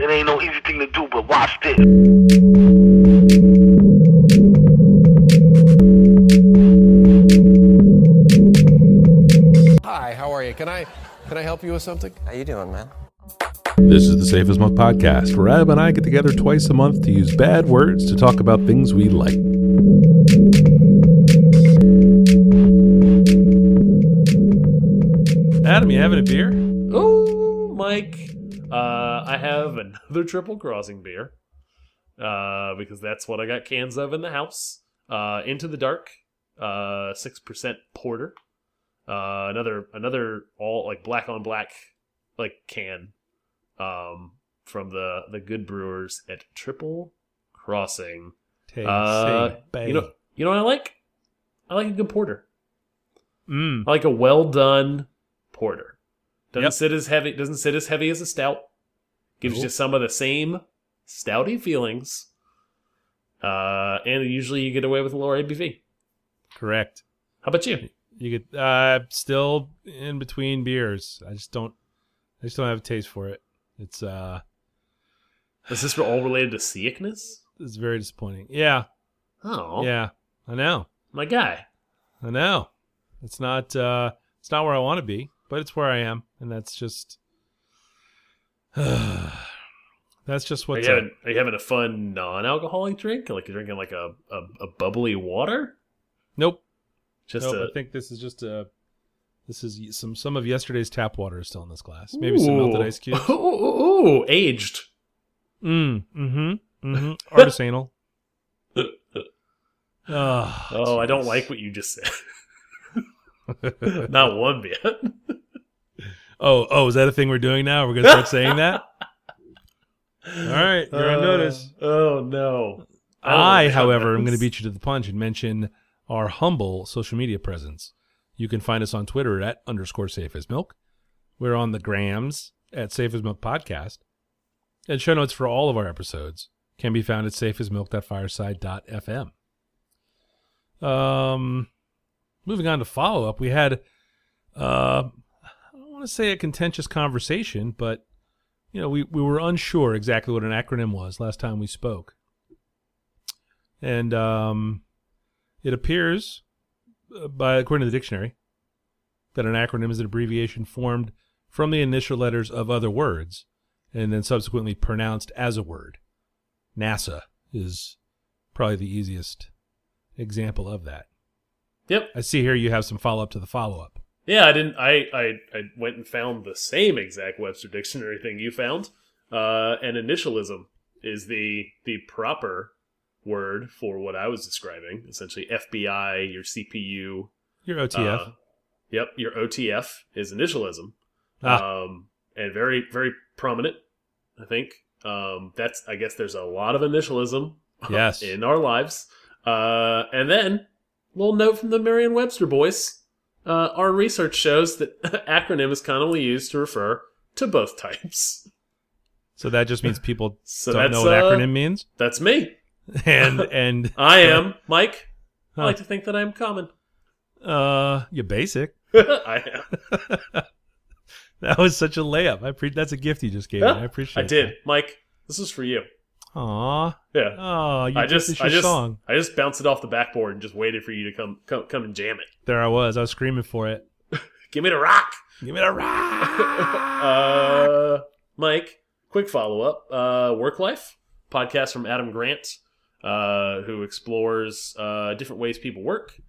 It ain't no easy thing to do, but watch this. Hi, how are you? Can I can I help you with something? How you doing, man? This is the Safest as Milk podcast, where Adam and I get together twice a month to use bad words to talk about things we like. Adam, you having a beer? Oh, Mike. Uh, I have another triple crossing beer. Uh, because that's what I got cans of in the house. Uh, Into the Dark, uh, six percent porter. Uh, another another all like black on black like can, um, from the the good brewers at Triple Crossing. Uh, you know, you know what I like? I like a good porter. Mm, I like a well done porter. Doesn't Yep. sit as heavy. Doesn't sit as heavy as a stout. Gives Nope. you some of the same stouty feelings. Uh, and usually you get away with a lower ABV. correct. How about you? You get uh, still in between beers. I just don't. I just don't have a taste for it. It's uh, Is this all related to sickness? it's very disappointing. Yeah, Oh, yeah. I know. my guy. I know. It's not uh it's not where I want to be, but it's where I am, and that's just that's just Are up. having, are you having a fun non-alcoholic drink? Like you're drinking like a, a, a bubbly water? Nope. Just nope. a I think this is just a this is some some of yesterday's tap water is still in this glass. Maybe some melted ice cubes. Ooh, ooh, ooh, aged. Mm. Mm-hmm. Mm-hmm. Artisanal. oh, Oh, I don't like what you just said. Not one bit. Oh, oh, is that a thing we're doing now? We're gonna start saying that? All right, you're on Uh, notice. Oh no. don't I, however, am going to beat you to the punch and mention our humble social media presence. You can find us on Twitter at underscore safe as milk. We're on the grams at safe as milk podcast. And show notes for all of our episodes can be found at safeasmilk.fireside.fm. Um, moving on to follow up, we had, uh, want to say a contentious conversation, but you know, we, we were unsure exactly what an acronym was last time we spoke. And um, it appears, uh, by according to the dictionary, that an acronym is an abbreviation formed from the initial letters of other words and then subsequently pronounced as a word. NASA is probably the easiest example of that. Yep. I see here you have some follow up to the follow up. Yeah, I didn't. I, I I went and found the same exact Webster dictionary thing you found. Uh, and initialism is the the proper word for what I was describing. Essentially, FBI, your CPU. Your OTF. uh, yep, your OTF is initialism. Ah. Um, and very very prominent. I think. Um, that's. I guess there's a lot of initialism yes. in our lives. Uh, and then, little note from the Merriam-Webster boys. Uh, our research shows that acronym is commonly used to refer to both types. so that just means people So don't know what uh, acronym means. That's me. And and I am Mike. I like to think that I am common. uh you're basic. I am. That was such a layup. I pre- that's a gift you just gave me. I appreciate. It. I did, Mike. This is for you. Aw. Yeah. Oh, you I just, I just, song. I just bounced it off the backboard and just waited for you to come, come, come and jam it. There I was. I was screaming for it. Give me the rock. Give me the rock. uh, Mike, quick follow up. Uh, Work Life podcast from Adam Grant, uh, who explores uh, different ways people work,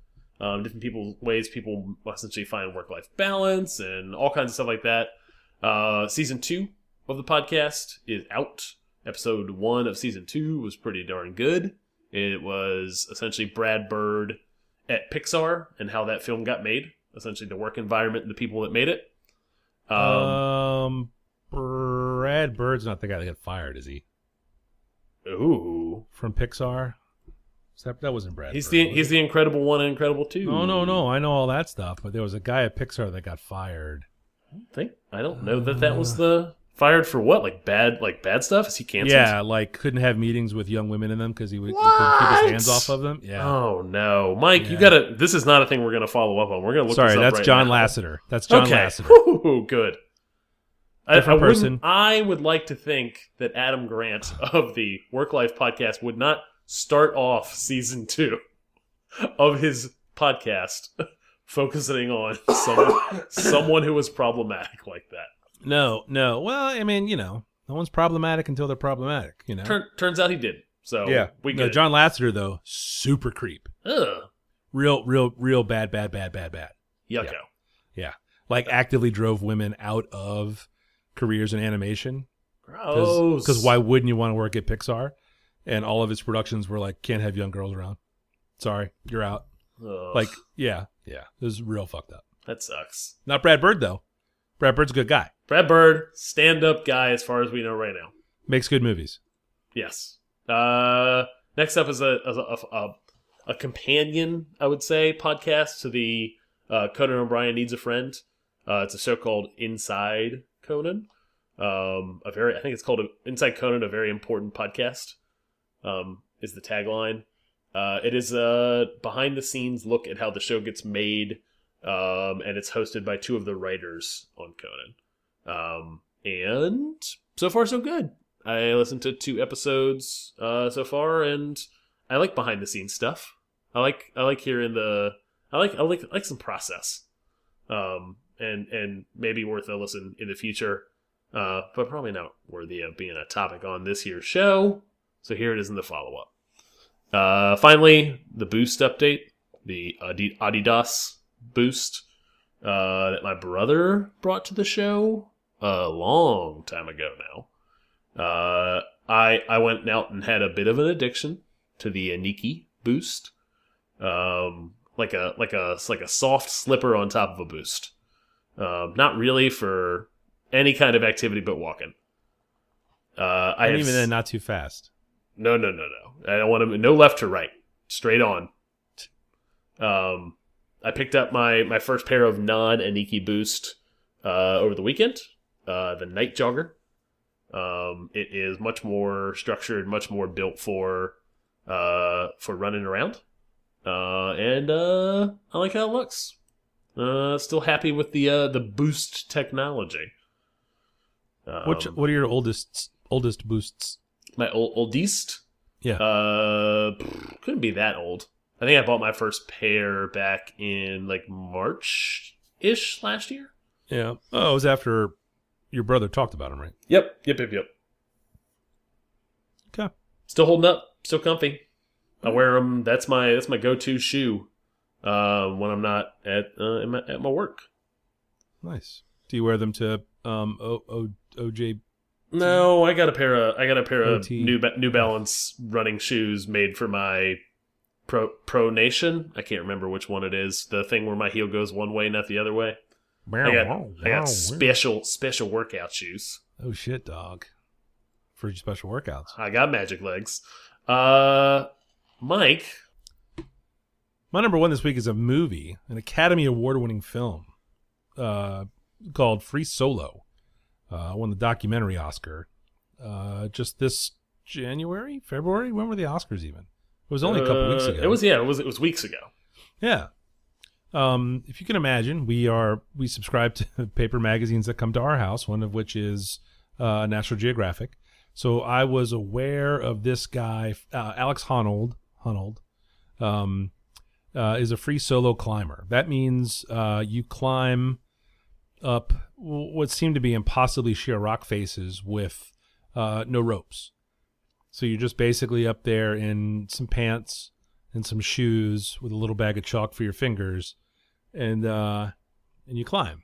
um, different people ways people essentially find work life balance, and all kinds of stuff like that. Uh, season two of the podcast is out. Episode one of season two was pretty darn good. It was essentially Brad Bird at Pixar and how that film got made. Essentially, the work environment and the people that made it. Um, um, Brad Bird's not the guy that got fired, is he? ooh, From Pixar. That that wasn't Brad. he's Bird, the he's it? the Incredible One and Incredible Two. No, no, no. I know all that stuff, but there was a guy at Pixar that got fired. I think I don't know that that was the fired for what like bad like bad stuff. Is he canceled? Yeah, like couldn't have meetings with young women in them because he would he couldn't keep his hands off of them. Yeah. Oh no, Mike, you gotta. This is not a thing we're gonna follow up on. We're gonna look. Sorry, that's right John now. Lasseter. That's John okay. Lasseter. Whew, good. I, I, Different wouldn't- person. I would like to think that Adam Grant of the Work Life podcast would not start off season two of his podcast focusing on someone, someone who was problematic like that. No, no. Well, I mean, you know, no one's problematic until they're problematic. You know. Turn, turns out he did. So yeah, we no, John Lasseter though, super creep. Ugh, real, real, real bad, bad, bad, bad, bad. yucko. Yeah, like actively drove women out of careers in animation Gross. because why wouldn't you want to work at Pixar? And all of its productions were like, can't have young girls around. Sorry, you're out. Ugh, Like, yeah, yeah, it was real fucked up. that sucks. Not Brad Bird though. Brad Bird's a good guy. Brad Bird, stand up guy, as far as we know right now. Makes good movies. Yes. Uh, next up is a a, a, a a companion, I would say, podcast to the uh, Conan O'Brien Needs a Friend. Uh, it's a show called Inside Conan. Um, a very, I think it's called Inside Conan, a very important podcast. Um, is the tagline. Uh, it is a behind the scenes look at how the show gets made, um, and it's hosted by two of the writers on Conan. Um, and so far, so good. I listened to two episodes uh, so far, and I like behind the scenes stuff. I like I like hearing the I like I like like some process, um, and and maybe worth a listen in the future, uh, but probably not worthy of being a topic on this year's show. So here it is in the follow up. Uh, finally, the boost update, the Adidas boost uh, that my brother brought to the show a long time ago now. Uh, I I went out and had a bit of an addiction to the Aniki boost, um, like a like a like a soft slipper on top of a boost. Um, not really for any kind of activity but walking. Uh, I And even then, not too fast. no, no, no, no. I don't want to. No left to right. Straight on. Um, I picked up my my first pair of non Aniki Boost uh, over the weekend. Uh, the Night Jogger. Um, it is much more structured, much more built for uh for running around. Uh, and uh, I like how it looks. Uh, still happy with the uh the boost technology. Um, Which what are your oldest oldest boosts? my old oldest. Yeah. Uh, pff, couldn't be that old. I think I bought my first pair back in like March ish last year. Yeah. Oh, it was after your brother talked about him, right? Yep, yep, yep, yep. Okay. Still holding up, still comfy. I wear them. That's my that's my go to shoe. Uh, when I'm not at uh, at, my, at my work. Nice. Do you wear them to um o, o, OJ? No, I got a pair of I got a pair of New Ba- New Balance running shoes made for my pro pro nation. I can't remember which one it is. The thing where my heel goes one way, not the other way. I got I got special special workout shoes. Oh shit, dog. For your special workouts. I got magic legs. Uh, Mike, My number one this week is a movie, an Academy Award winning film uh, called Free Solo. Uh, won the documentary Oscar uh, just this January, February. When were the Oscars even? It was only a couple weeks Uh, ago. It was yeah, it was it was weeks ago. Yeah. Um, if you can imagine, we are we subscribe to paper magazines that come to our house. One of which is uh, National Geographic. So I was aware of this guy, uh, Alex Honnold. Honnold um, uh, is a free solo climber. That means uh, you climb up what seem to be impossibly sheer rock faces with uh, no ropes. So you're just basically up there in some pants and some shoes with a little bag of chalk for your fingers, and uh, and you climb.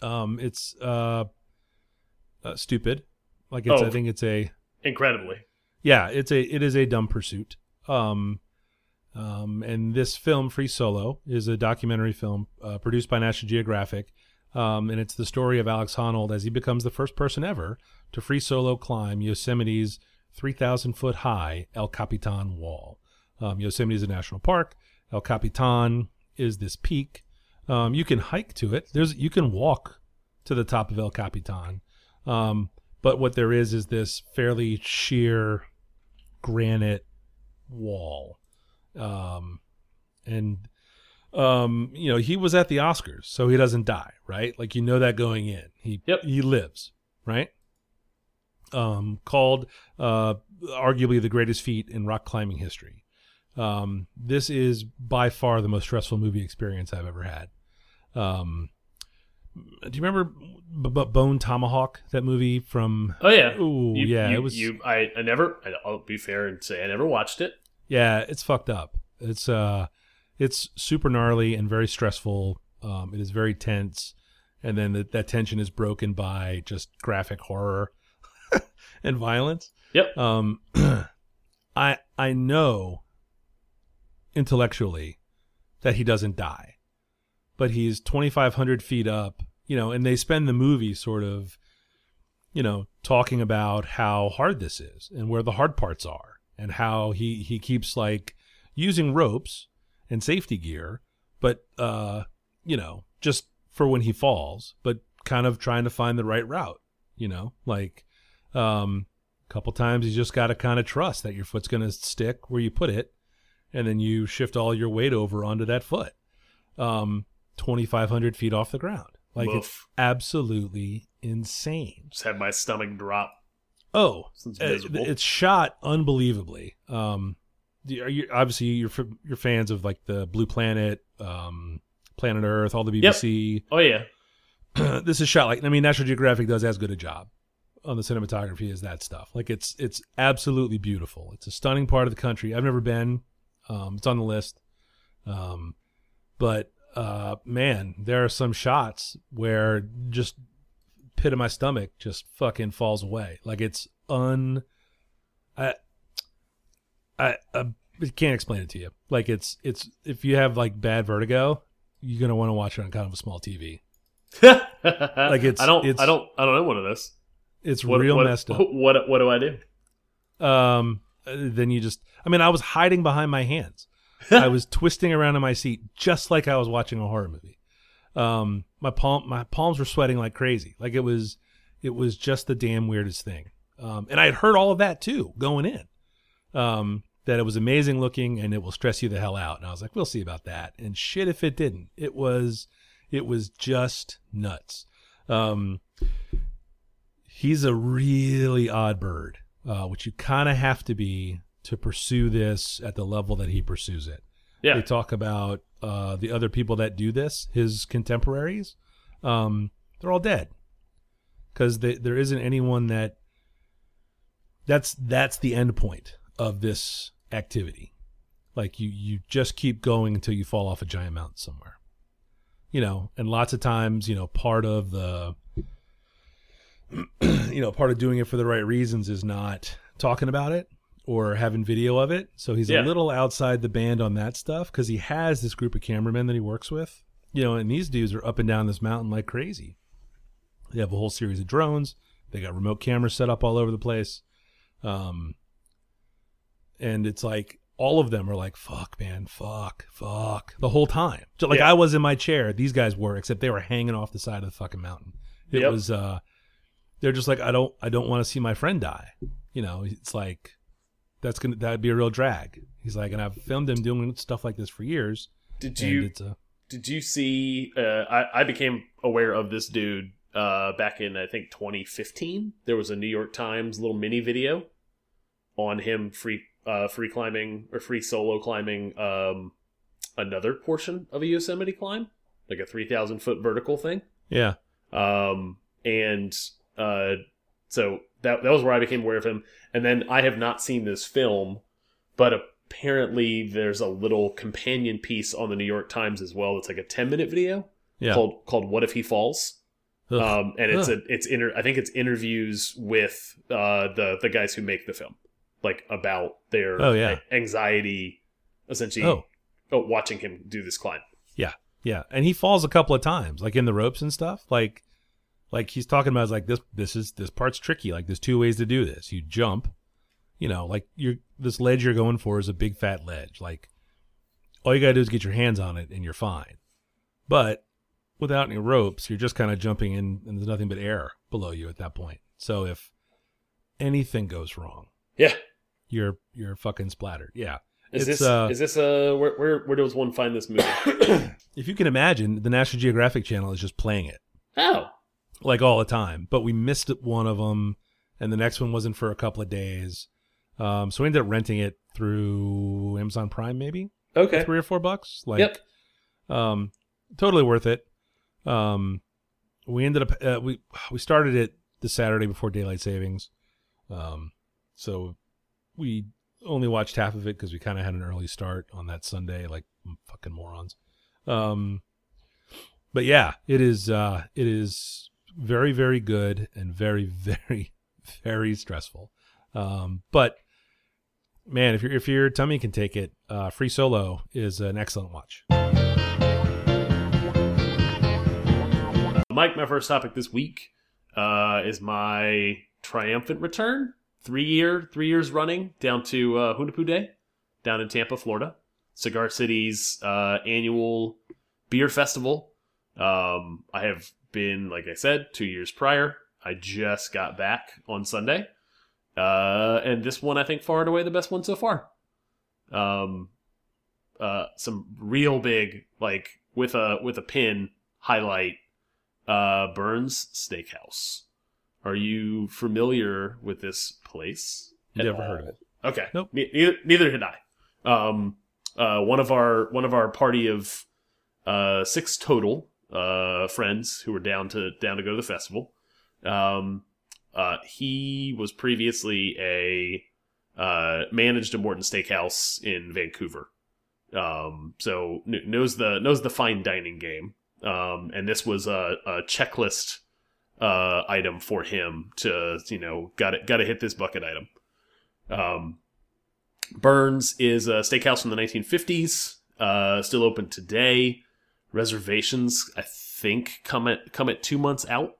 Um, it's uh, uh, stupid. Like it's, I Oh. think it's a Incredibly, yeah, it's a it is a dumb pursuit. Um, um, and this film, Free Solo, is a documentary film uh, produced by National Geographic, um, and it's the story of Alex Honnold as he becomes the first person ever to free solo climb Yosemite's 3,000 foot high El Capitan Wall. Um, Yosemite is a national park. El Capitan is this peak. Um, you can hike to it. There's you can walk to the top of El Capitan. Um, but what there is is this fairly sheer granite wall um and um, you know, he was at the Oscars, so he doesn't die, right? Like you know that going in. He Yep. he lives, right? Um, called uh, arguably the greatest feat in rock climbing history. Um, this is by far the most stressful movie experience I've ever had. Um, do you remember B- B- Bone Tomahawk? That movie from Oh yeah. Ooh, You- yeah, you- it was. You, I, I never. I'll be fair and say I never watched it. Yeah, it's fucked up. It's uh, it's super gnarly and very stressful. Um, it is very tense, and then the, that tension is broken by just graphic horror and violence. Yep. Um, I I know intellectually that he doesn't die, but he's twenty five hundred feet up. You know, and they spend the movie sort of, you know, talking about how hard this is and where the hard parts are, and how he he keeps like using ropes and safety gear, but uh, you know, just for when he falls, but kind of trying to find the right route. You know, like um, a couple times you just got to kind of trust that your foot's going to stick where you put it, and then you shift all your weight over onto that foot. Um, 2,500 feet off the ground. Like it's absolutely insane. Just had my stomach drop. Oh, Sounds uh, it's shot unbelievably. Um, are you, obviously you're you're fans of like the Blue Planet, um, Planet Earth, all the Yep. BBC. Oh yeah. this is shot like I mean National Geographic does as good a job on the cinematography as that stuff. Like it's it's absolutely beautiful. It's a stunning part of the country. I've never been. Um, it's on the list. Um, but uh, man, there are some shots where just pit of my stomach just fucking falls away. Like it's un. I. I, I can't explain it to you. Like it's it's if you have like bad vertigo, you're gonna want to watch it on kind of a small TV. like it's- I don't. it's- I don't. I don't know one of this. It's What, real what, messed up. What What do I do? Um, then you just, I mean, I was hiding behind my hands. I was twisting around in my seat just like I was watching a horror movie. Um, my palm, my palms were sweating like crazy. Like it was, it was just the damn weirdest thing. Um, and I had heard all of that too going in. Um, that it was amazing looking and it will stress you the hell out. And I was like, we'll see about that. And shit, if it didn't, it was, it was just nuts. Um, he's a really odd bird, uh, which you kind of have to be to pursue this at the level that he pursues it. Yeah. They talk about uh, the other people that do this, his contemporaries. Um, they're all dead because there isn't anyone that. That's that's the end point of this activity. Like you, you just keep going until you fall off a giant mountain somewhere. You know, and lots of times, you know, part of the you know, part of doing it for the right reasons is not talking about it or having video of it. So he's Yeah. a little outside the band on that stuff because he has this group of cameramen that he works with. You know, and these dudes are up and down this mountain like crazy. They have a whole series of drones. They got remote cameras set up all over the place. Um, and it's like all of them are like, fuck, man, fuck, fuck, the whole time. Like Yeah. I was in my chair, these guys were, except they were hanging off the side of the fucking mountain. It Yep. was, uh, they're just like, I don't, I don't want to see my friend die. You know, it's like, that's gonna, that'd be a real drag. He's like, and I've filmed him doing stuff like this for years. Did you a, Did you see? Uh, I I became aware of this dude uh, back in I think 2015. There was a New York Times little mini video on him free uh, free climbing or free solo climbing um, another portion of a Yosemite climb, like a 3,000 foot vertical thing. yeah. Um, and uh, so that that was where I became aware of him. And then I have not seen this film, but apparently there's a little companion piece on the New York Times as well. It's like a 10 minute video Yeah. called called "What If He Falls." Ugh. Um, and it's Ugh. a it's inter I think it's interviews with uh, the the guys who make the film, like about their Oh, yeah. anxiety, essentially. Oh. oh, watching him do this climb. Yeah, yeah, and he falls a couple of times, like in the ropes and stuff. Like, like he's talking about is like this. This is this part's tricky. Like, there's two ways to do this. You jump, you know, like you're this ledge you're going for is a big fat ledge. Like, all you gotta do is get your hands on it, and you're fine. But without any ropes, you're just kind of jumping in, and there's nothing but air below you at that point. So if anything goes wrong, Yeah, you're you're fucking splattered. Yeah. Is It's, this uh, is this uh where, where where does one find this movie? if you can imagine, the National Geographic Channel is just playing it oh, like all the time. But we missed one of them, and the next one wasn't for a couple of days. Um, so we ended up renting it through Amazon Prime, maybe okay. three or four bucks. Like, Yep. um, totally worth it. Um, we ended up uh, we we started it the Saturday before daylight savings, um, so we only watched half of it because we kind of had an early start on that Sunday, like fucking morons. Um, but yeah, it is uh, it is very very good and very very very stressful. Um, but man, if your if your tummy can take it, uh, Free Solo is an excellent watch. Mike, my first topic this week uh, is my triumphant return. Three year, three years running down to uh, Hunahpu Day, down in Tampa, Florida. Cigar City's uh, annual beer festival. Um, I have been, like I said, two years prior. I just got back on Sunday, uh, and this one I think far and away the best one so far. Um, uh, some real big like with a with a pin highlight uh, Bern's Steakhouse. Are you familiar with this place? Never all? heard of it. Okay. Nope. Ne- neither, neither had I. Um, uh, one of our one of our party of uh, six total uh, friends who were down to down to go to the festival. Um, uh, he was previously a uh, managed a Morton Steakhouse in Vancouver. Um, so kn knows the knows the fine dining game. Um, and this was a, a checklist uh, item for him to you know got to got to hit this bucket item. Um, Bern's is a steakhouse from the 1950s, uh, still open today. Reservations, I think, come at come at two months out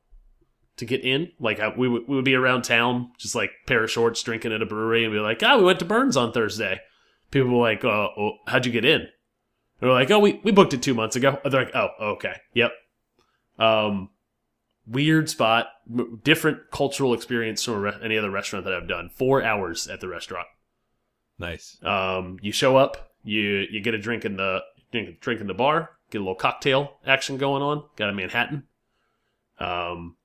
to get in. Like I, we would we would be around town, just like pair of shorts, drinking at a brewery, and be like, "Ah, we went to Bern's on Thursday." People were like, "Oh, oh how'd you get in?" They're like, "Oh, we we booked it two months ago." They're like, "Oh, okay, yep." Um, weird spot, different cultural experience from any other restaurant that I've done. Four hours at the restaurant. Nice. Um, you show up, you you get a drink in the drink, drink in the bar, get a little cocktail action going on. Got a Manhattan. Um,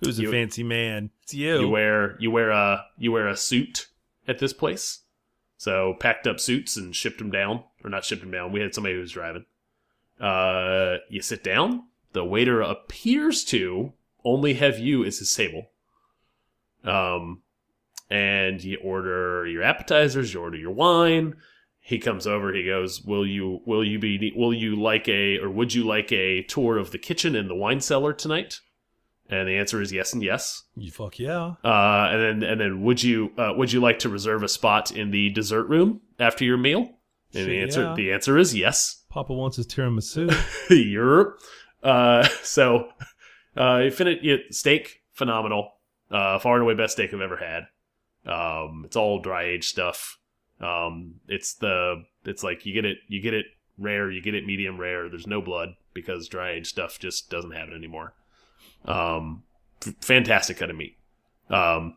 Who's a fancy man? It's you. you wear you wear a you wear a suit at this place. So packed up suits and shipped them down, or not shipped them down. We had somebody who was driving. Uh, you sit down. The waiter appears to only have you as his table. Um, and you order your appetizers. You order your wine. He comes over. He goes, "Will you will you be will you like a or would you like a tour of the kitchen and the wine cellar tonight?" And the answer is yes and yes. You fuck yeah. Uh, and then and then would you uh, would you like to reserve a spot in the dessert room after your meal? And the answer yeah. the answer is yes. Papa wants his tiramisu. Europe. Uh, so uh, you finish steak phenomenal. Uh, far and away best steak I've ever had. Um, it's all dry aged stuff. Um, it's the it's like you get it you get it rare, you get it medium rare. There's no blood because dry aged stuff just doesn't have it anymore. Um, fantastic cut of meat. Um,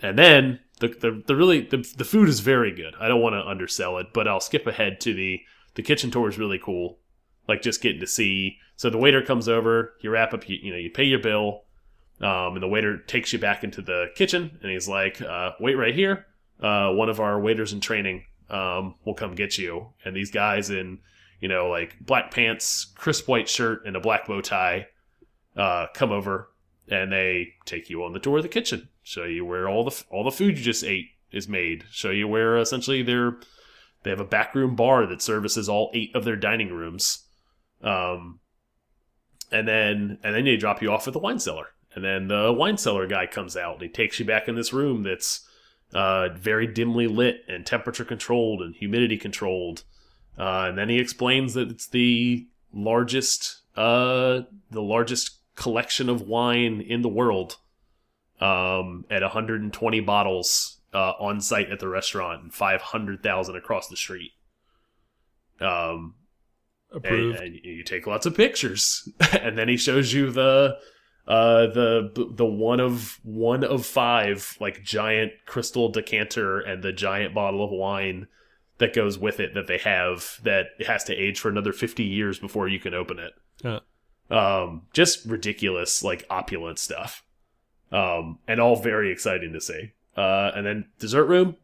and then the the, the really the, the food is very good. I don't want to undersell it, but I'll skip ahead to the the kitchen tour is really cool. Like just getting to see. So the waiter comes over, you wrap up, you, you know, you pay your bill, um, and the waiter takes you back into the kitchen, and he's like, uh, "Wait right here. Uh, one of our waiters in training um, will come get you." And these guys in, you know, like black pants, crisp white shirt, and a black bow tie, uh, come over, and they take you on the tour of the kitchen, show you where all the all the food you just ate is made, show you where essentially they're they have a backroom bar that services all eight of their dining rooms. Um, and then and then they drop you off at the wine cellar. And then the wine cellar guy comes out and he takes you back in this room that's uh, very dimly lit and temperature controlled and humidity controlled. Uh, and then he explains that it's the largest uh, the largest collection of wine in the world um, at 120 bottles uh, on site at the restaurant and 500,000 across the street. Um, and, Approved. and you take lots of pictures, and then he shows you the uh, the the one of one of five like giant crystal decanter and the giant bottle of wine that goes with it that they have that has to age for another 50 years before you can open it. Uh, Um, just ridiculous, like opulent stuff. Um, and all very exciting to see. Uh, and then dessert room,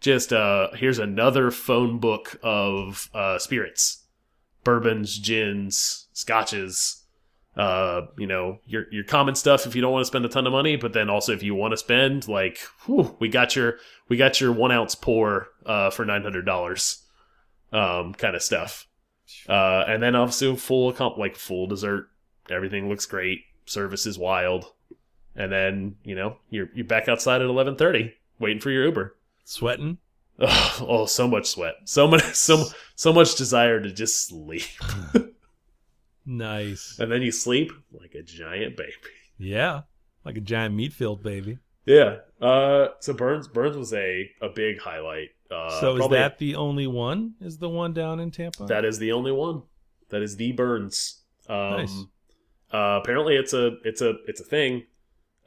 just uh, here's another phone book of uh, spirits, bourbons, gins, scotches. Uh, you know your your common stuff if you don't want to spend a ton of money, but then also if you want to spend, like, whew, we got your we got your one ounce pour uh, for nine hundred dollars, um, kind of stuff. Uh, and then obviously full comp like full dessert. Everything looks great. Service is wild. And then you know you're you're back outside at eleven thirty, waiting for your Uber. sweating. Oh, oh, so much sweat, so much, so so much desire to just sleep, Nice. and then you sleep like a giant baby. Yeah, like a giant meat filled baby. Yeah. Uh. So Bern's Bern's was a a big highlight. Uh, so is that the only one? Is the one down in Tampa? That is the only one. That is the Bern's. Um, Nice. uh, apparently, it's a it's a it's a thing.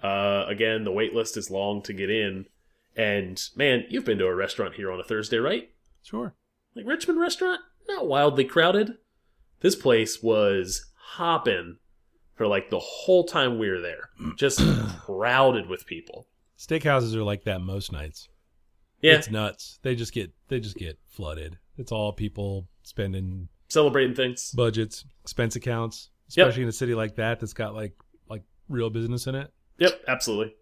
Uh, again, the wait list is long to get in. And man, you've been to a restaurant here on a Thursday, right? sure. Like Richmond restaurant, not wildly crowded. This place was hopping for like the whole time we were there, just crowded with people. Steakhouses are like that most nights. Yeah, It's nuts. They just get they just get flooded. It's all people spending celebrating things. budgets, expense accounts, Yep. especially in a city like that that's got like like real business in it. Yep, absolutely.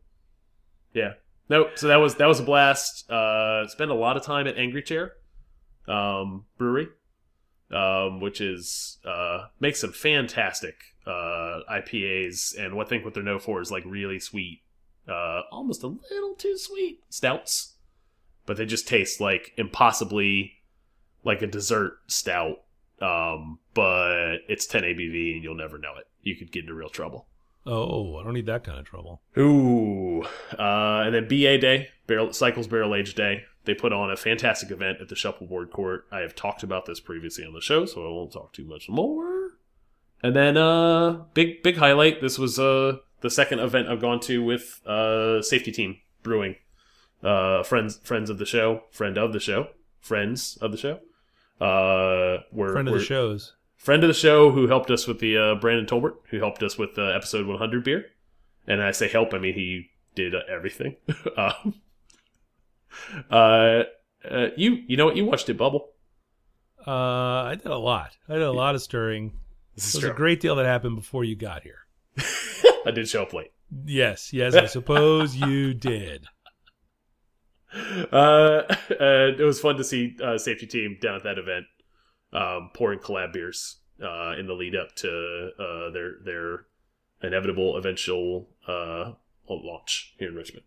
Yeah. Nope. So that was that was a blast. Uh, spent a lot of time at Angry Chair um, Brewery, um, which is uh, makes some fantastic uh, IPAs, and what I think what they're known for is like really sweet, uh, almost a little too sweet stouts, but they just taste like impossibly like a dessert stout. Um, but it's 10 ABV, and you'll never know it. You could get into real trouble. Oh, I don't need that kind of trouble. Ooh. Uh, and then BA Day, Barrel, Cycles Barrel Age Day. They put on a fantastic event at the Shuffleboard Court. I have talked about this previously on the show, so I won't talk too much more. And then, uh, big big highlight. This was uh the second event I've gone to with uh Safety Team Brewing, uh friends friends of the show, friend of the show, friends of the show. Uh, we're, Friend of we're- the shows. friend of the show who helped us with the uh, Brandon Tolbert, who helped us with uh, episode 100 beer. And I say help, I mean he did uh, everything. um, uh, uh, you you know what? You watched it, Bubble. Uh, I did a lot. I did a lot of stirring. This is There's a great deal that happened before you got here. I did show up late. Yes, yes, I suppose you did. Uh, uh, it was fun to see uh, safety team down at that event, um, pouring collab beers uh, in the lead up to uh, their their inevitable eventual uh, launch here in Richmond.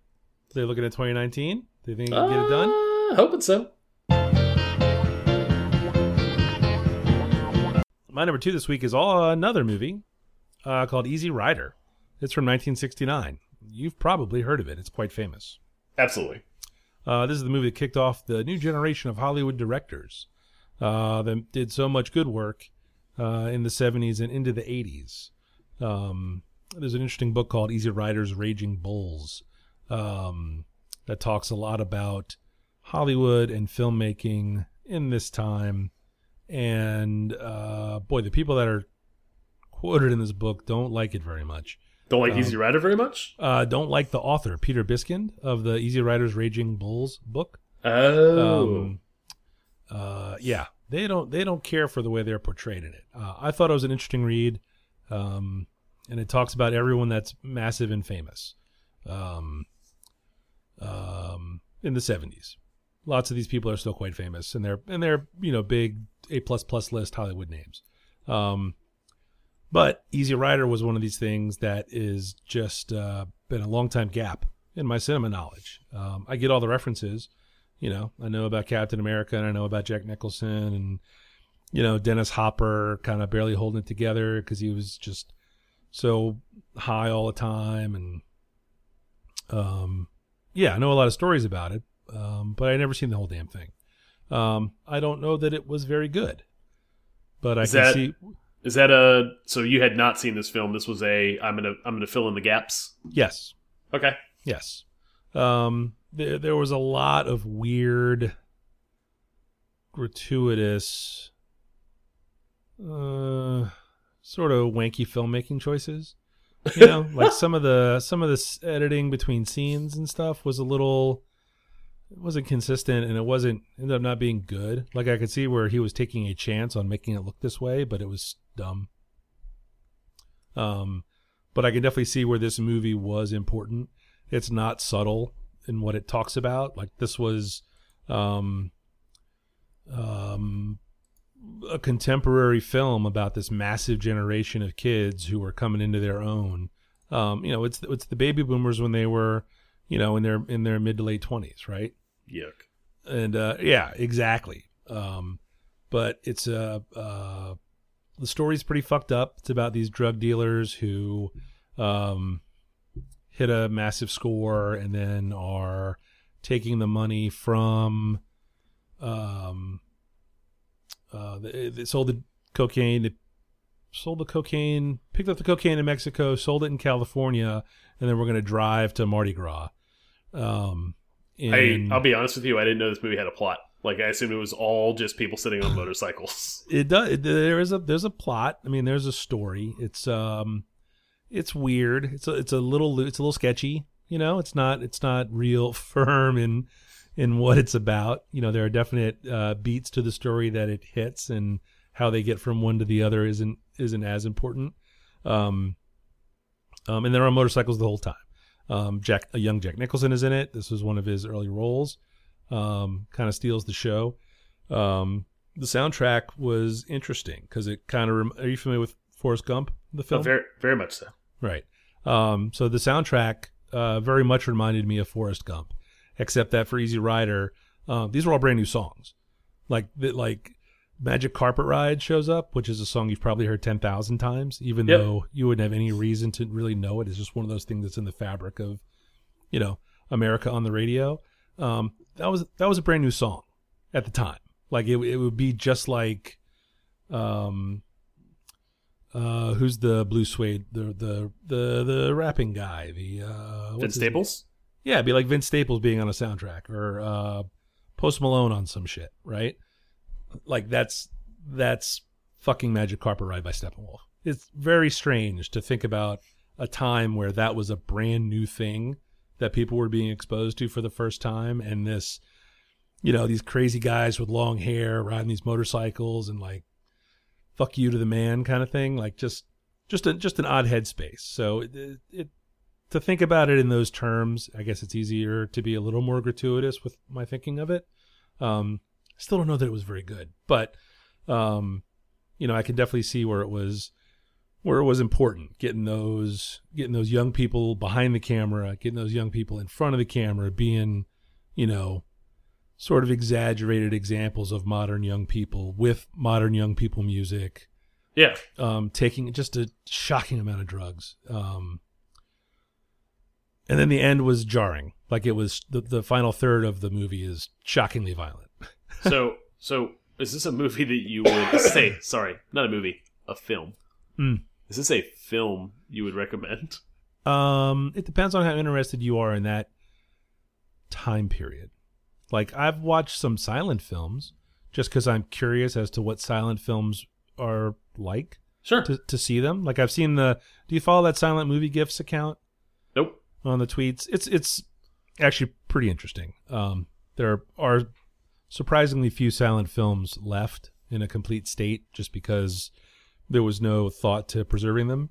They're looking at 2019. Do you think you can get it done? Uh, hoping so. My number two this week is all another movie uh, called Easy Rider. It's from 1969. You've probably heard of it. It's quite famous. Absolutely. Uh, this is the movie that kicked off the new generation of Hollywood directors uh, that did so much good work uh, in the 70s and into the 80s. Um, there's an interesting book called Easy Riders Raging Bulls um, that talks a lot about Hollywood and filmmaking in this time. And uh, boy, the people that are quoted in this book don't like it very much. Don't like Um, Easy Rider very much. Uh, don't like the author, Peter Biskind, of the Easy Riders Raging Bulls book. Oh, Um, uh, yeah, they don't they don't care for the way they're portrayed in it. Uh, I thought it was an interesting read, um, and it talks about everyone that's massive and famous, um, um, in the seventies. Lots of these people are still quite famous, and they're and they're you know big A plus plus list Hollywood names. Um, but Easy Rider was one of these things that is just uh, been a long time gap in my cinema knowledge. Um, I get all the references you know, I know about Captain America and I know about Jack Nicholson and, you know, Dennis Hopper kind of barely holding it together because he was just so high all the time. And, um, yeah, I know a lot of stories about it, um, but I never seen the whole damn thing. Um, I don't know that it was very good, but I Is can that- see, is that a? So you had not seen this film. This was a. I'm gonna. I'm gonna fill in the gaps. yes, Okay. Yes. Um, there, there was a lot of weird gratuitous, uh, sort of wanky filmmaking choices. You know, like some of the some of this editing between scenes and stuff was a little it wasn't consistent and it wasn't ended up not being good. Like I could see where he was taking a chance on making it look this way, but it was dumb. Um, but I can definitely see where this movie was important. It's not subtle in what it talks about. Like this was, um, um, a contemporary film about this massive generation of kids who were coming into their own. Um, you know, it's it's the baby boomers when they were, you know, in their in their mid to late twenties, right? Yuck. and uh, yeah, exactly. Um, but it's uh, uh, the story's pretty fucked up. It's about these drug dealers who um, hit a massive score and then are taking the money from. Um, uh, they, they sold the cocaine. They sold the cocaine, picked up the cocaine in Mexico, sold it in California, and then we're going to drive to Mardi Gras. Um, I, I'll be honest with you. I didn't know this movie had a plot. Like I assumed it was all just people sitting on motorcycles. it does it, there is a there's a plot i mean there's a story it's um it's weird it's a, it's a little it's a little sketchy you know it's not it's not real firm in in what it's about. You know there are definite uh beats to the story that it hits and how they get from one to the other isn't isn't as important. Um um and they're on motorcycles the whole time. Um jack a young jack nicholson is in it. This was one of his early roles. Um kind of steals the show. Um the soundtrack was interesting because it kind of rem- are you familiar with Forrest Gump the Oh, film very, very much so. right. Um so the soundtrack uh very much reminded me of Forrest Gump except that for Easy Rider um these were all brand new songs like that like Magic Carpet Ride shows up which is a song you've probably heard 10,000 times even Yep. though you wouldn't have any reason to really know it it's just one of those things that's in the fabric of you know America on the radio um that was that was a brand new song at the time like it, it would be just like um uh who's the blue suede the the the the rapping guy the uh Vince Staples. Yeah it'd be like vince staples being on a soundtrack or uh post malone on some shit right? Like that's that's fucking magic carpet ride by steppenwolf. It's very strange to think about a time where that was a brand new thing that people were being exposed to for the first time and this you know these crazy guys with long hair riding these motorcycles and like fuck you to the man kind of thing like just just a, just an odd headspace. So it, it to think about it in those terms i guess it's easier to be a little more gratuitous with my thinking of it um still don't know that it was very good but um you know i can definitely see where it was where it was important getting those getting those young people behind the camera getting those young people in front of the camera being you know sort of exaggerated examples of modern young people with modern young people music Yeah. um, taking just a shocking amount of drugs. Um, and then the end was jarring. Like it was the, the final third of the movie is shockingly violent. So, so is this a movie that you would say? Sorry, not a movie, a film. Hmm. Is this a film you would recommend? Um, it depends on how interested you are in that time period. Like I've watched some silent films just because I'm curious as to what silent films are like Sure. to, to see them. Like I've seen the. Do you follow that silent movie gifts account? On the tweets. It's it's actually pretty interesting. Um, there are surprisingly few silent films left in a complete state, just because there was no thought to preserving them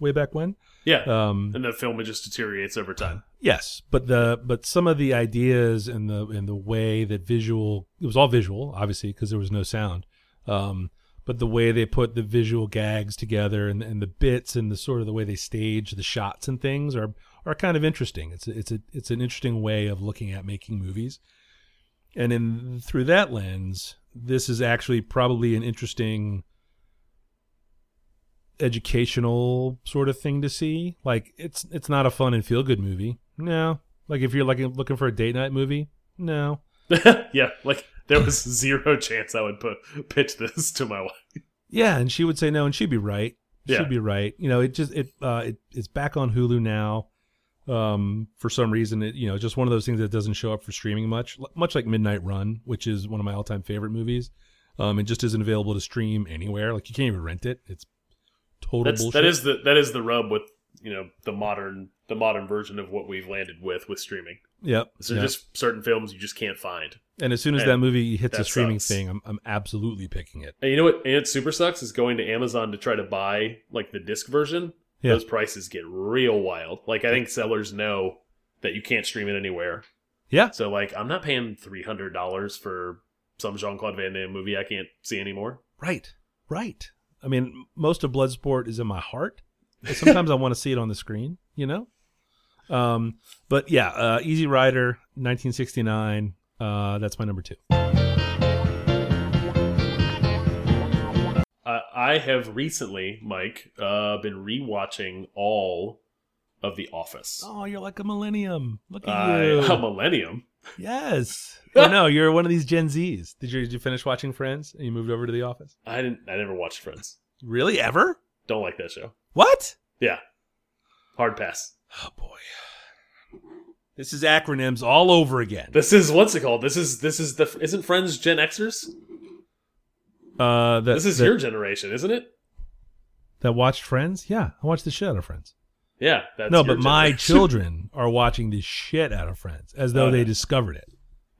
way back when. Yeah. Um, and the film it just deteriorates over time. yes, but the but some of the ideas and the and the way that visual it was all visual, obviously, because there was no sound. Um, but the way they put the visual gags together and, and the bits and the sort of the way they stage the shots and things are are kind of interesting. It's it's a it's an interesting way of looking at making movies. And in through that lens, this is actually probably an interesting educational sort of thing to see. Like it's it's not a fun and feel good movie. No. Like if you're like looking for a date night movie, no. yeah, like there was zero chance I would put pitch this to my wife. Yeah, and she would say no, and she'd be right. She'd Yeah. be right. You know, it just it uh it, it's back on Hulu now. Um, for some reason, it you know just one of those things that doesn't show up for streaming much, much like Midnight Run, which is one of my all-time favorite movies. Um, it just isn't available to stream anywhere. Like you can't even rent it. It's total That's bullshit. that is the that is the rub with you know the modern the modern version of what we've landed with with streaming. Yep. So yep. just certain films you just can't find. and as soon as and that movie hits a streaming sucks. thing, I'm I'm absolutely picking it. And you know what? And it super sucks is going to Amazon to try to buy like the disc version. Yeah. Those prices get real wild. Like I think sellers know that you can't stream it anywhere. Yeah. So like I'm not paying three hundred dollars for some Jean Claude Van Damme movie I can't see anymore. Right. Right. I mean, most of Bloodsport is in my heart. But sometimes I want to see it on the screen, you know? Um, but yeah, uh, Easy Rider, 1969. Uh, that's my number two. Uh, I have recently, Mike, uh, been rewatching all of The Office. Oh, you're like a millennium. Look at I, you. a millennium. yes. oh, no, you're one of these Gen Zs. Did you, did you finish watching Friends and you moved over to The Office? I didn't. I never watched Friends. Really? Ever? Don't like that show. What? Yeah, hard pass. Oh, boy. This is acronyms all over again. This is what's it called? This is this is the isn't Friends Gen Xers? Uh, that, This is that, your generation, isn't it? that watched Friends? Yeah, I watched the shit out of Friends. Yeah. That's no, but my children are watching the shit out of Friends as though Okay. they discovered it.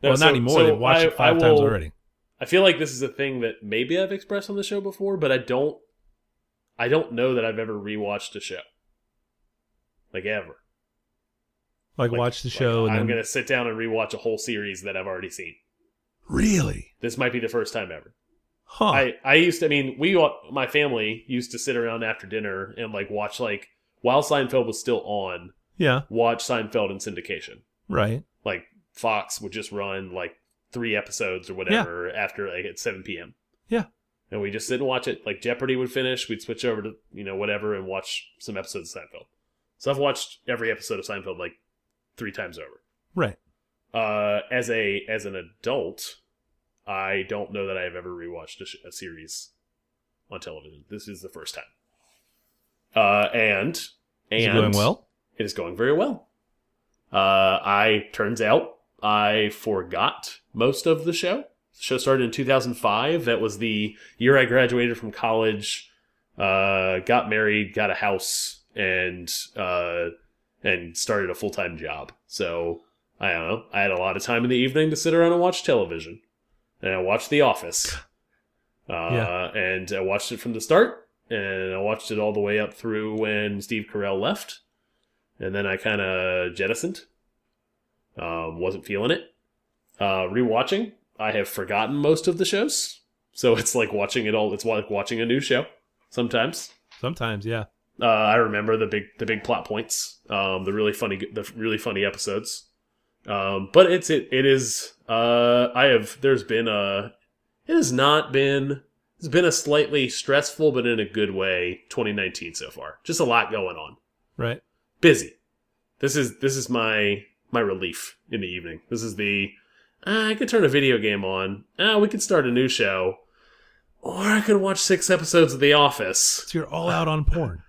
No, well, so- not anymore. so They've watched I- it five I times already. I feel like this is a thing that maybe I've expressed on the show before, but I don't. I don't know that I've ever rewatched a show. Like ever. Like, Like- watch the like, show and I'm then gonna sit down and rewatch a whole series that I've already seen. really, This might be the first time ever. huh? I I used to, I mean we my family used to sit around after dinner and like watch like while Seinfeld was still on, yeah, watch Seinfeld in syndication. right. Like Fox would just run like three episodes or whatever after like at 7 p.m. Yeah. And we just sit and watch it. Like Jeopardy would finish, we'd switch over to you know whatever and watch some episodes of Seinfeld. So I've watched every episode of Seinfeld like three times over. Right. Uh, as a as an adult, I don't know that I have ever rewatched a, sh- a series on television. This is the first time. Uh, and and Is it going well? It is going very well. Uh, I turns out I forgot most of the show. The show started in 2005. That was the year I graduated from college. Uh, got married, got a house, and uh, and started a full time job. So I don't know. I had a lot of time in the evening to sit around and watch television, and I watched The Office. Uh, Yeah. and I watched it from the start, and I watched it all the way up through when Steve Carell left, and then I kind of jettisoned. Um, wasn't feeling it. Uh, rewatching, I have forgotten most of the shows, so it's like watching it all. It's like watching a new show sometimes. Sometimes, yeah. Uh, I remember the big the big plot points, um, the really funny the really funny episodes. Um, but it's it it is uh, I have there's been a it has not been it's been a slightly stressful but in a good way 2019 so far. Just a lot going on. Right. Busy. This is this is my my relief in the evening. This is the uh, I could turn a video game on. Uh, we could start a new show. Or I could watch six episodes of The Office. So you're all out on porn,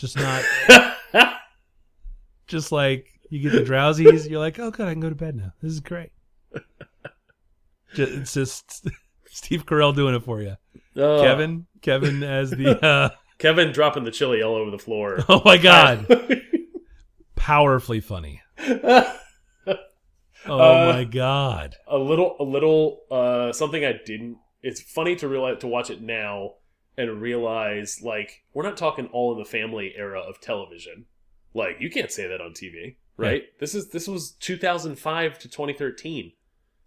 just not just like you get the drowsies. You're like, oh, good, I can go to bed now. This is great. Ju- It's just Steve Carell doing it for you, Oh. Kevin. Kevin as the. Uh, Kevin dropping the chili all over the floor. oh my god, powerfully funny. Oh Uh, my god. a little, a little, uh, something I didn't. It's funny to realize to watch it now and realize like we're not talking all in the family era of television. Like you can't say that on TV, right? This is this was 2005 to 2013.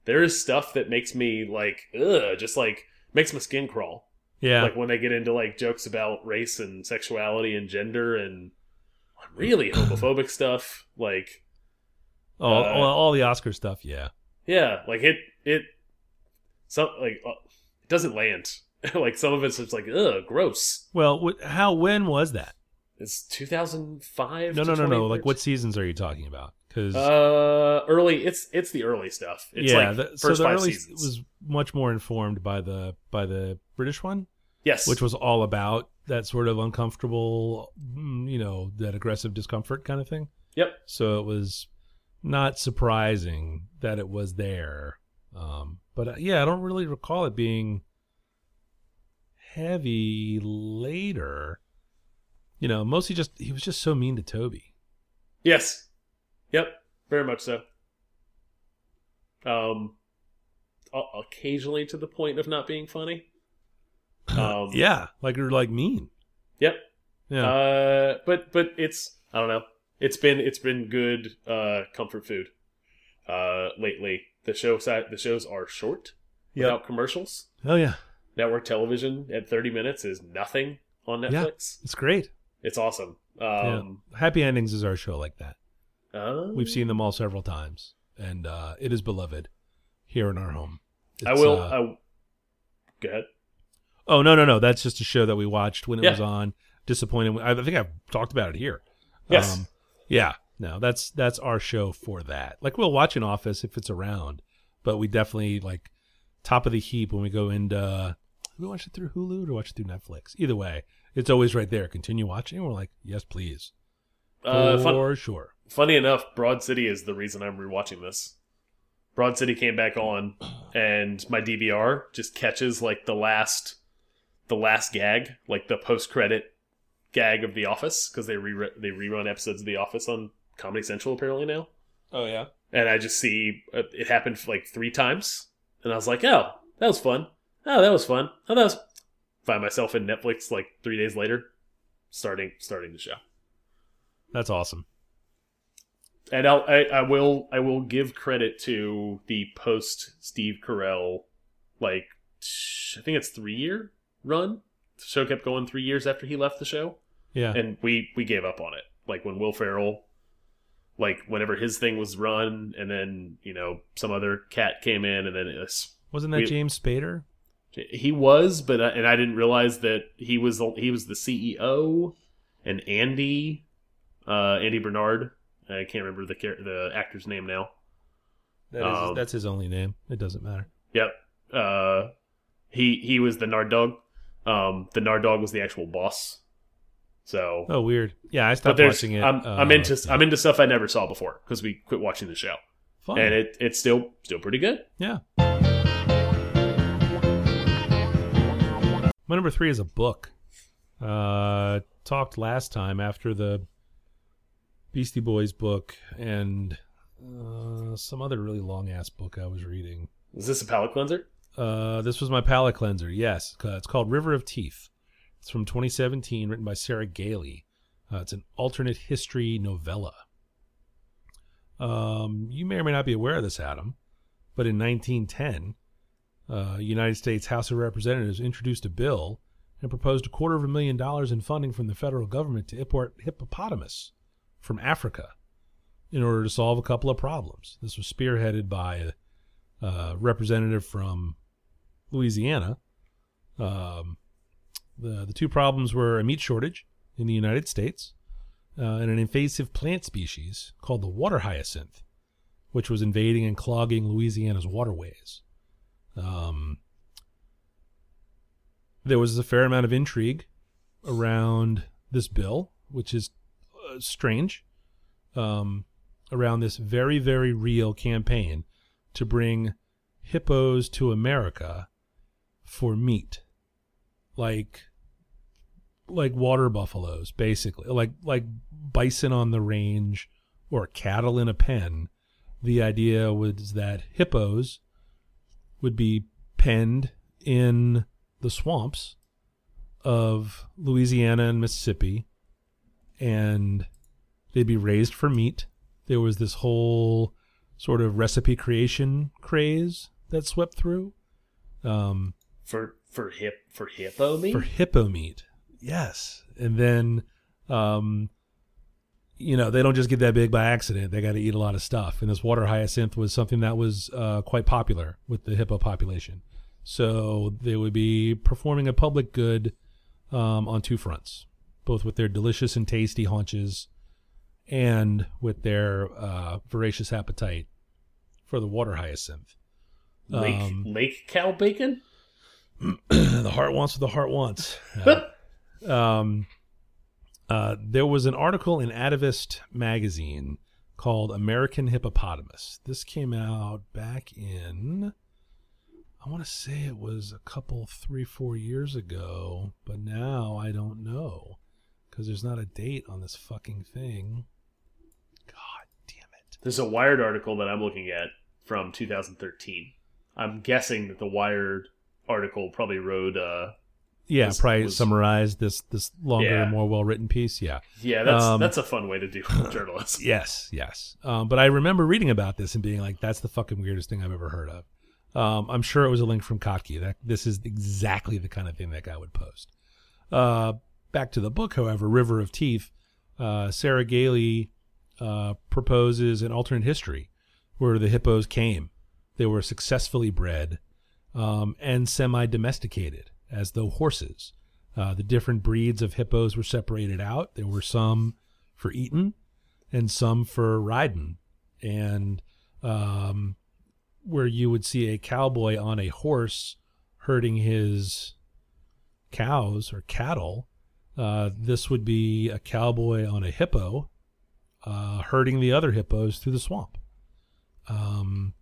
There is stuff that makes me like, ugh, just like makes my skin crawl. Yeah. like when they get into like jokes about race and sexuality and gender and really homophobic stuff like oh, uh, all, all the Oscar stuff. Yeah. yeah like it it so like uh, it doesn't land like some of it's just like ugh gross Well, wh- how? When was that? it's 2005 No, no, no, no. Like, what seasons are you talking about? Because uh early it's it's the early stuff it's yeah, like the, first so the five early seasons was much more informed by the by the British one, yes which was all about that sort of uncomfortable, mm, you know, that aggressive discomfort kind of thing. Yep. So it was not surprising that it was there. Um, but uh, yeah, I don't really recall it being heavy later. You know, mostly just he was just so mean to Toby. Yes. Yep. Very much so. Um, occasionally to the point of not being funny. Um, yeah, like you're like mean. Yep. Yeah. Uh, but but it's I don't know. It's been it's been good uh comfort food. Uh, lately the show side the shows are short without commercials. oh yeah, Network television at thirty minutes is nothing on Netflix. Yeah. It's great. It's awesome. Um, yeah. Happy Endings is our show like that. uh, We've seen them all several times, and uh, it is beloved here in our home. I will. uh, I, go ahead. oh no, no, no! That's just a show that we watched when it Yeah. was on. Disappointed. I think I've talked about it here. Yes. Um, yeah. No, that's that's our show for that. Like we'll watch an Office if it's around, but we definitely like top of the heap when we go into. We watch it through Hulu or watch it through Netflix. Either way, it's always right there. Continue watching. We're like, yes, please. Uh, fun, for sure. funny enough, Broad City is the reason I'm rewatching this. Broad City came back on, and my DVR just catches like the last, the last gag, like the post credit gag of The Office, because they re they rerun episodes of The Office on Comedy Central apparently now, Oh yeah. and I just see uh, it happened like three times, and I was like, oh, that was fun. Oh, that was fun. Oh, that was. Find myself in Netflix like three days later, starting starting the show. That's awesome. and I'll, I, I will I will give credit to the post Steve Carell, like I think it's three year run. The show kept going three years after he left the show, Yeah. and we we gave up on it. Like when Will Ferrell, like whenever his thing was run, and then you know some other cat came in, and then it was, Wasn't that we- James Spader? He was, but I, and I didn't realize that he was the- he was the CEO, and Andy, uh, Andy Bernard. I can't remember the the actor's name now. That is, Um, that's his only name. It doesn't matter. Yep. Uh, he he was the Nard Dog. Um, the Nard Dog was the actual boss. So, Oh, weird. Yeah, I stopped watching it. I'm, uh, I'm into I'm into stuff I never saw before because we quit watching the show, fun. and it it's still still pretty good. Yeah. My number three is a book. Uh, talked last time after the Beastie Boys book and uh, some other really long ass book I was reading. Is this a palate cleanser? Uh, this was my palate cleanser. Yes, it's called River of Teeth. It's from 2017, written by Sarah Gailey. Uh, it's an alternate history novella. Um, you may or may not be aware of this, Adam, but in 1910, uh, United States House of Representatives introduced a bill and proposed a quarter of a million dollars in funding from the federal government to import hippopotamus from Africa in order to solve a couple of problems. This was spearheaded by a uh, representative from Louisiana. Um, the the two problems were a meat shortage in the United States uh, and an invasive plant species called the water hyacinth, which was invading and clogging Louisiana's waterways. Um, there was a fair amount of intrigue around this bill, which is uh, strange, um, around this very, very real campaign to bring hippos to America for meat, like like water buffaloes, basically, like like bison on the range or cattle in a pen. The idea was that hippos would be penned in the swamps of Louisiana and Mississippi, and they'd be raised for meat. There was this whole sort of recipe creation craze that swept through um, For for hip for hippo meat? for hippo meat. Yes, and then um, you know they don't just get that big by accident. They got to eat a lot of stuff, and this water hyacinth was something that was uh, quite popular with the hippo population. So they would be performing a public good um, on two fronts, both with their delicious and tasty haunches, and with their uh, voracious appetite for the water hyacinth. lake um, lake cow bacon? the heart wants what the heart wants. Yeah. um, Uh, there was an article in Atavist magazine called American Hippopotamus. This came out back in, I want to say it was a couple, three, four years ago, but now I don't know because there's not a date on this fucking thing. God damn it. There's a Wired article that I'm looking at from 2013. I'm guessing that the Wired article probably wrote. Uh, Yeah, Was- probably was- summarized this this longer, Yeah. more well written piece. Yeah. yeah, that's Um, that's a fun way to do journalism. Yes, yes. Um, but I remember reading about this and being like, "That's the fucking weirdest thing I've ever heard of." Um, I'm sure it was a link from Kottke. That this is exactly the kind of thing that guy would post. Uh, back to the book, however, River of Teeth. Uh, Sarah Gailey uh, proposes an alternate history where the hippos came. They were successfully bred um, and semi-domesticated as though horses. Uh, the different breeds of hippos were separated out. There were some for eating and some for riding. And um, where you would see a cowboy on a horse herding his cows or cattle, uh, this would be a cowboy on a hippo uh, herding the other hippos through the swamp. Um,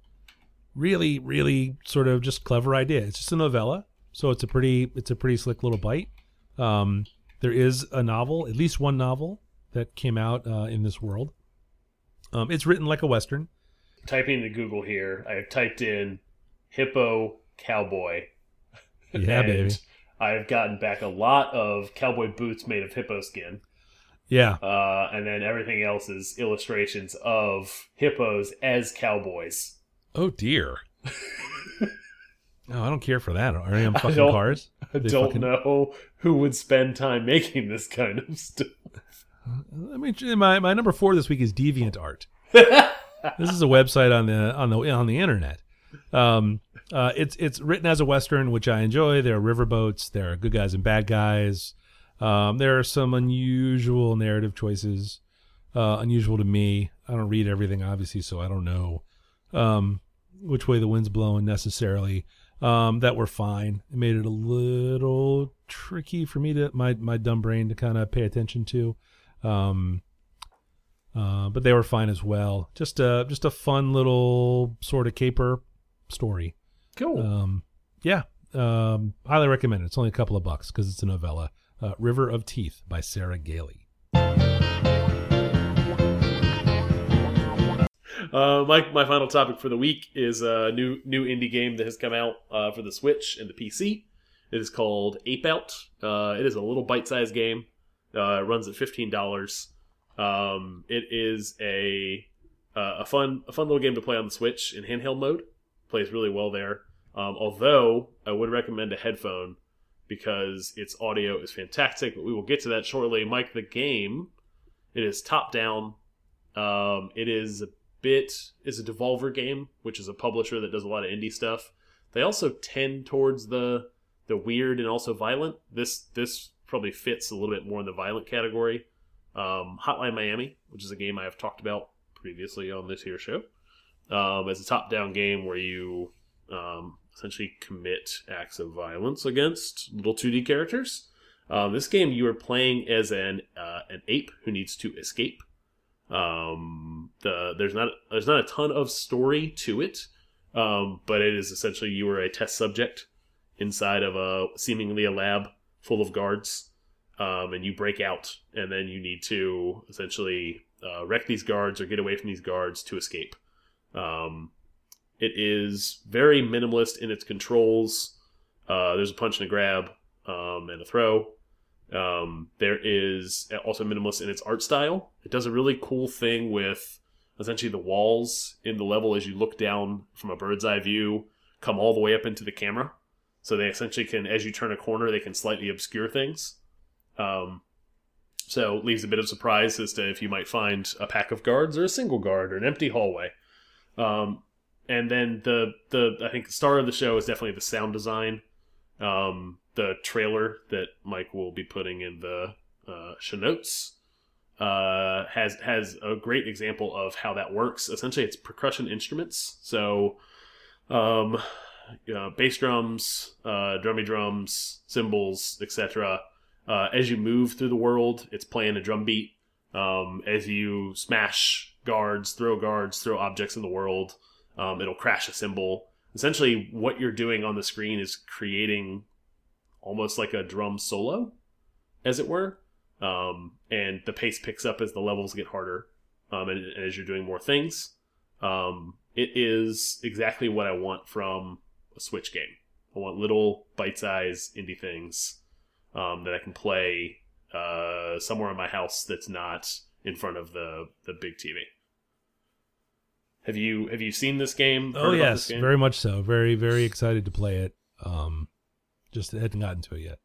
really, really sort of just clever idea. It's just a novella, so it's a pretty it's a pretty slick little bite. Um, there is a novel, at least one novel that came out uh, in this world. Um, it's written like a western. Typing into Google here, I've typed in hippo cowboy. Yeah, and baby. I've gotten back a lot of cowboy boots made of hippo skin. Yeah, Uh, and then everything else is illustrations of hippos as cowboys. Oh dear. no, I don't care for that. Are they on I fucking don't- cars? I don't fucking- know who would spend time making this kind of stuff. I mean, my my number four this week is Deviant Art. this is a website on the on the on the internet. Um, uh, it's it's written as a western, which I enjoy. There are riverboats. There are good guys and bad guys. Um, there are some unusual narrative choices, uh, unusual to me. I don't read everything, obviously, so I don't know um, which way the wind's blowing necessarily. Um, that were fine. It made it a little tricky for me to my my dumb brain to kind of pay attention to. Um, uh, but they were fine as well. Just a just a fun little sort of caper story. Cool. Um, yeah, um, highly recommend it. It's only a couple of bucks because it's a novella. Uh, River of Teeth by Sarah Gailey. Uh, my my final topic for the week is a new new indie game that has come out uh, for the Switch and the PC. It is called Ape Out. Uh, it is a little bite sized game. Uh, it runs at fifteen dollars. Um, it is a uh, a fun a fun little game to play on the Switch in handheld mode. Plays really well there. Um, although I would recommend a headphone because its audio is fantastic. But we will get to that shortly. Mike, the game it is top down. Um, it is a bit is a Devolver game, which is a publisher that does a lot of indie stuff. They also tend towards the the weird and also violent. This this probably fits a little bit more in the violent category. Um, Hotline Miami, which is a game I have talked about previously on this here show, um, as a top down game where you um, essentially commit acts of violence against little 2D characters. Um, this game you are playing as an uh, an ape who needs to escape. Um, the there's not there's not a ton of story to it, um, but it is essentially you are a test subject inside of a seemingly a lab full of guards, um, and you break out, and then you need to essentially uh, wreck these guards or get away from these guards to escape. Um, it is very minimalist in its controls. Uh, there's a punch and a grab um, and a throw. Um, there is also minimalist in its art style. It does a really cool thing with essentially the walls in the level as you look down from a bird's eye view come all the way up into the camera. So they essentially can, as you turn a corner, they can slightly obscure things. Um, so it leaves a bit of surprise as to if you might find a pack of guards or a single guard or an empty hallway. Um, and then the the I think the star of the show is definitely the sound design. Um, the trailer that Mike will be putting in the uh, show notes uh, has has a great example of how that works. Essentially, it's percussion instruments. So, um, bass drums, uh, drummy drums, cymbals, etc. Uh, as you move through the world, it's playing a drum beat. Um, as you smash guards, throw guards, throw objects in the world, um, it'll crash a cymbal. Essentially, what you're doing on the screen is creating almost like a drum solo, as it were. Um, and the pace picks up as the levels get harder, um, and, and as you're doing more things. Um, it is exactly what I want from a Switch game. I want little bite-sized indie things um, that I can play uh, somewhere in my house that's not in front of the the big TV. Have you have you seen this game? Oh yes, game? very much so. Very very excited to play it. Um, just hadn't gotten to it yet.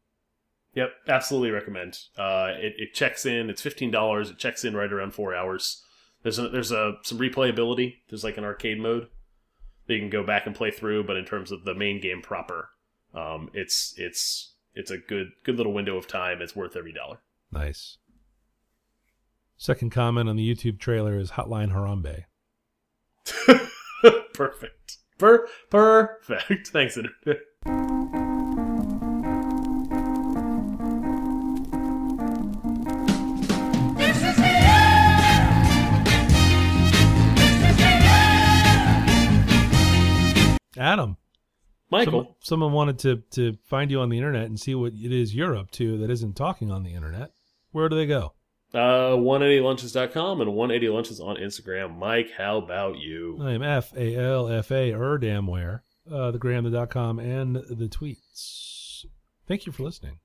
Yep, absolutely recommend. Uh, it, it checks in. It's fifteen dollars. It checks in right around four hours. There's a, there's a some replayability. There's like an arcade mode that you can go back and play through. But in terms of the main game proper, um, it's it's it's a good good little window of time. It's worth every dollar. Nice. Second comment on the YouTube trailer is Hotline Harambe. perfect. Per perfect. Thanks, Internet. Adam. Michael. Some, someone wanted to to find you on the internet and see what it is you're up to that isn't talking on the internet. Where do they go? Uh, 180lunches.com and 180lunches on Instagram. Mike, how about you? I am F A L F A er damn where. Uh, the gram, the dot com, and the tweets. Thank you for listening.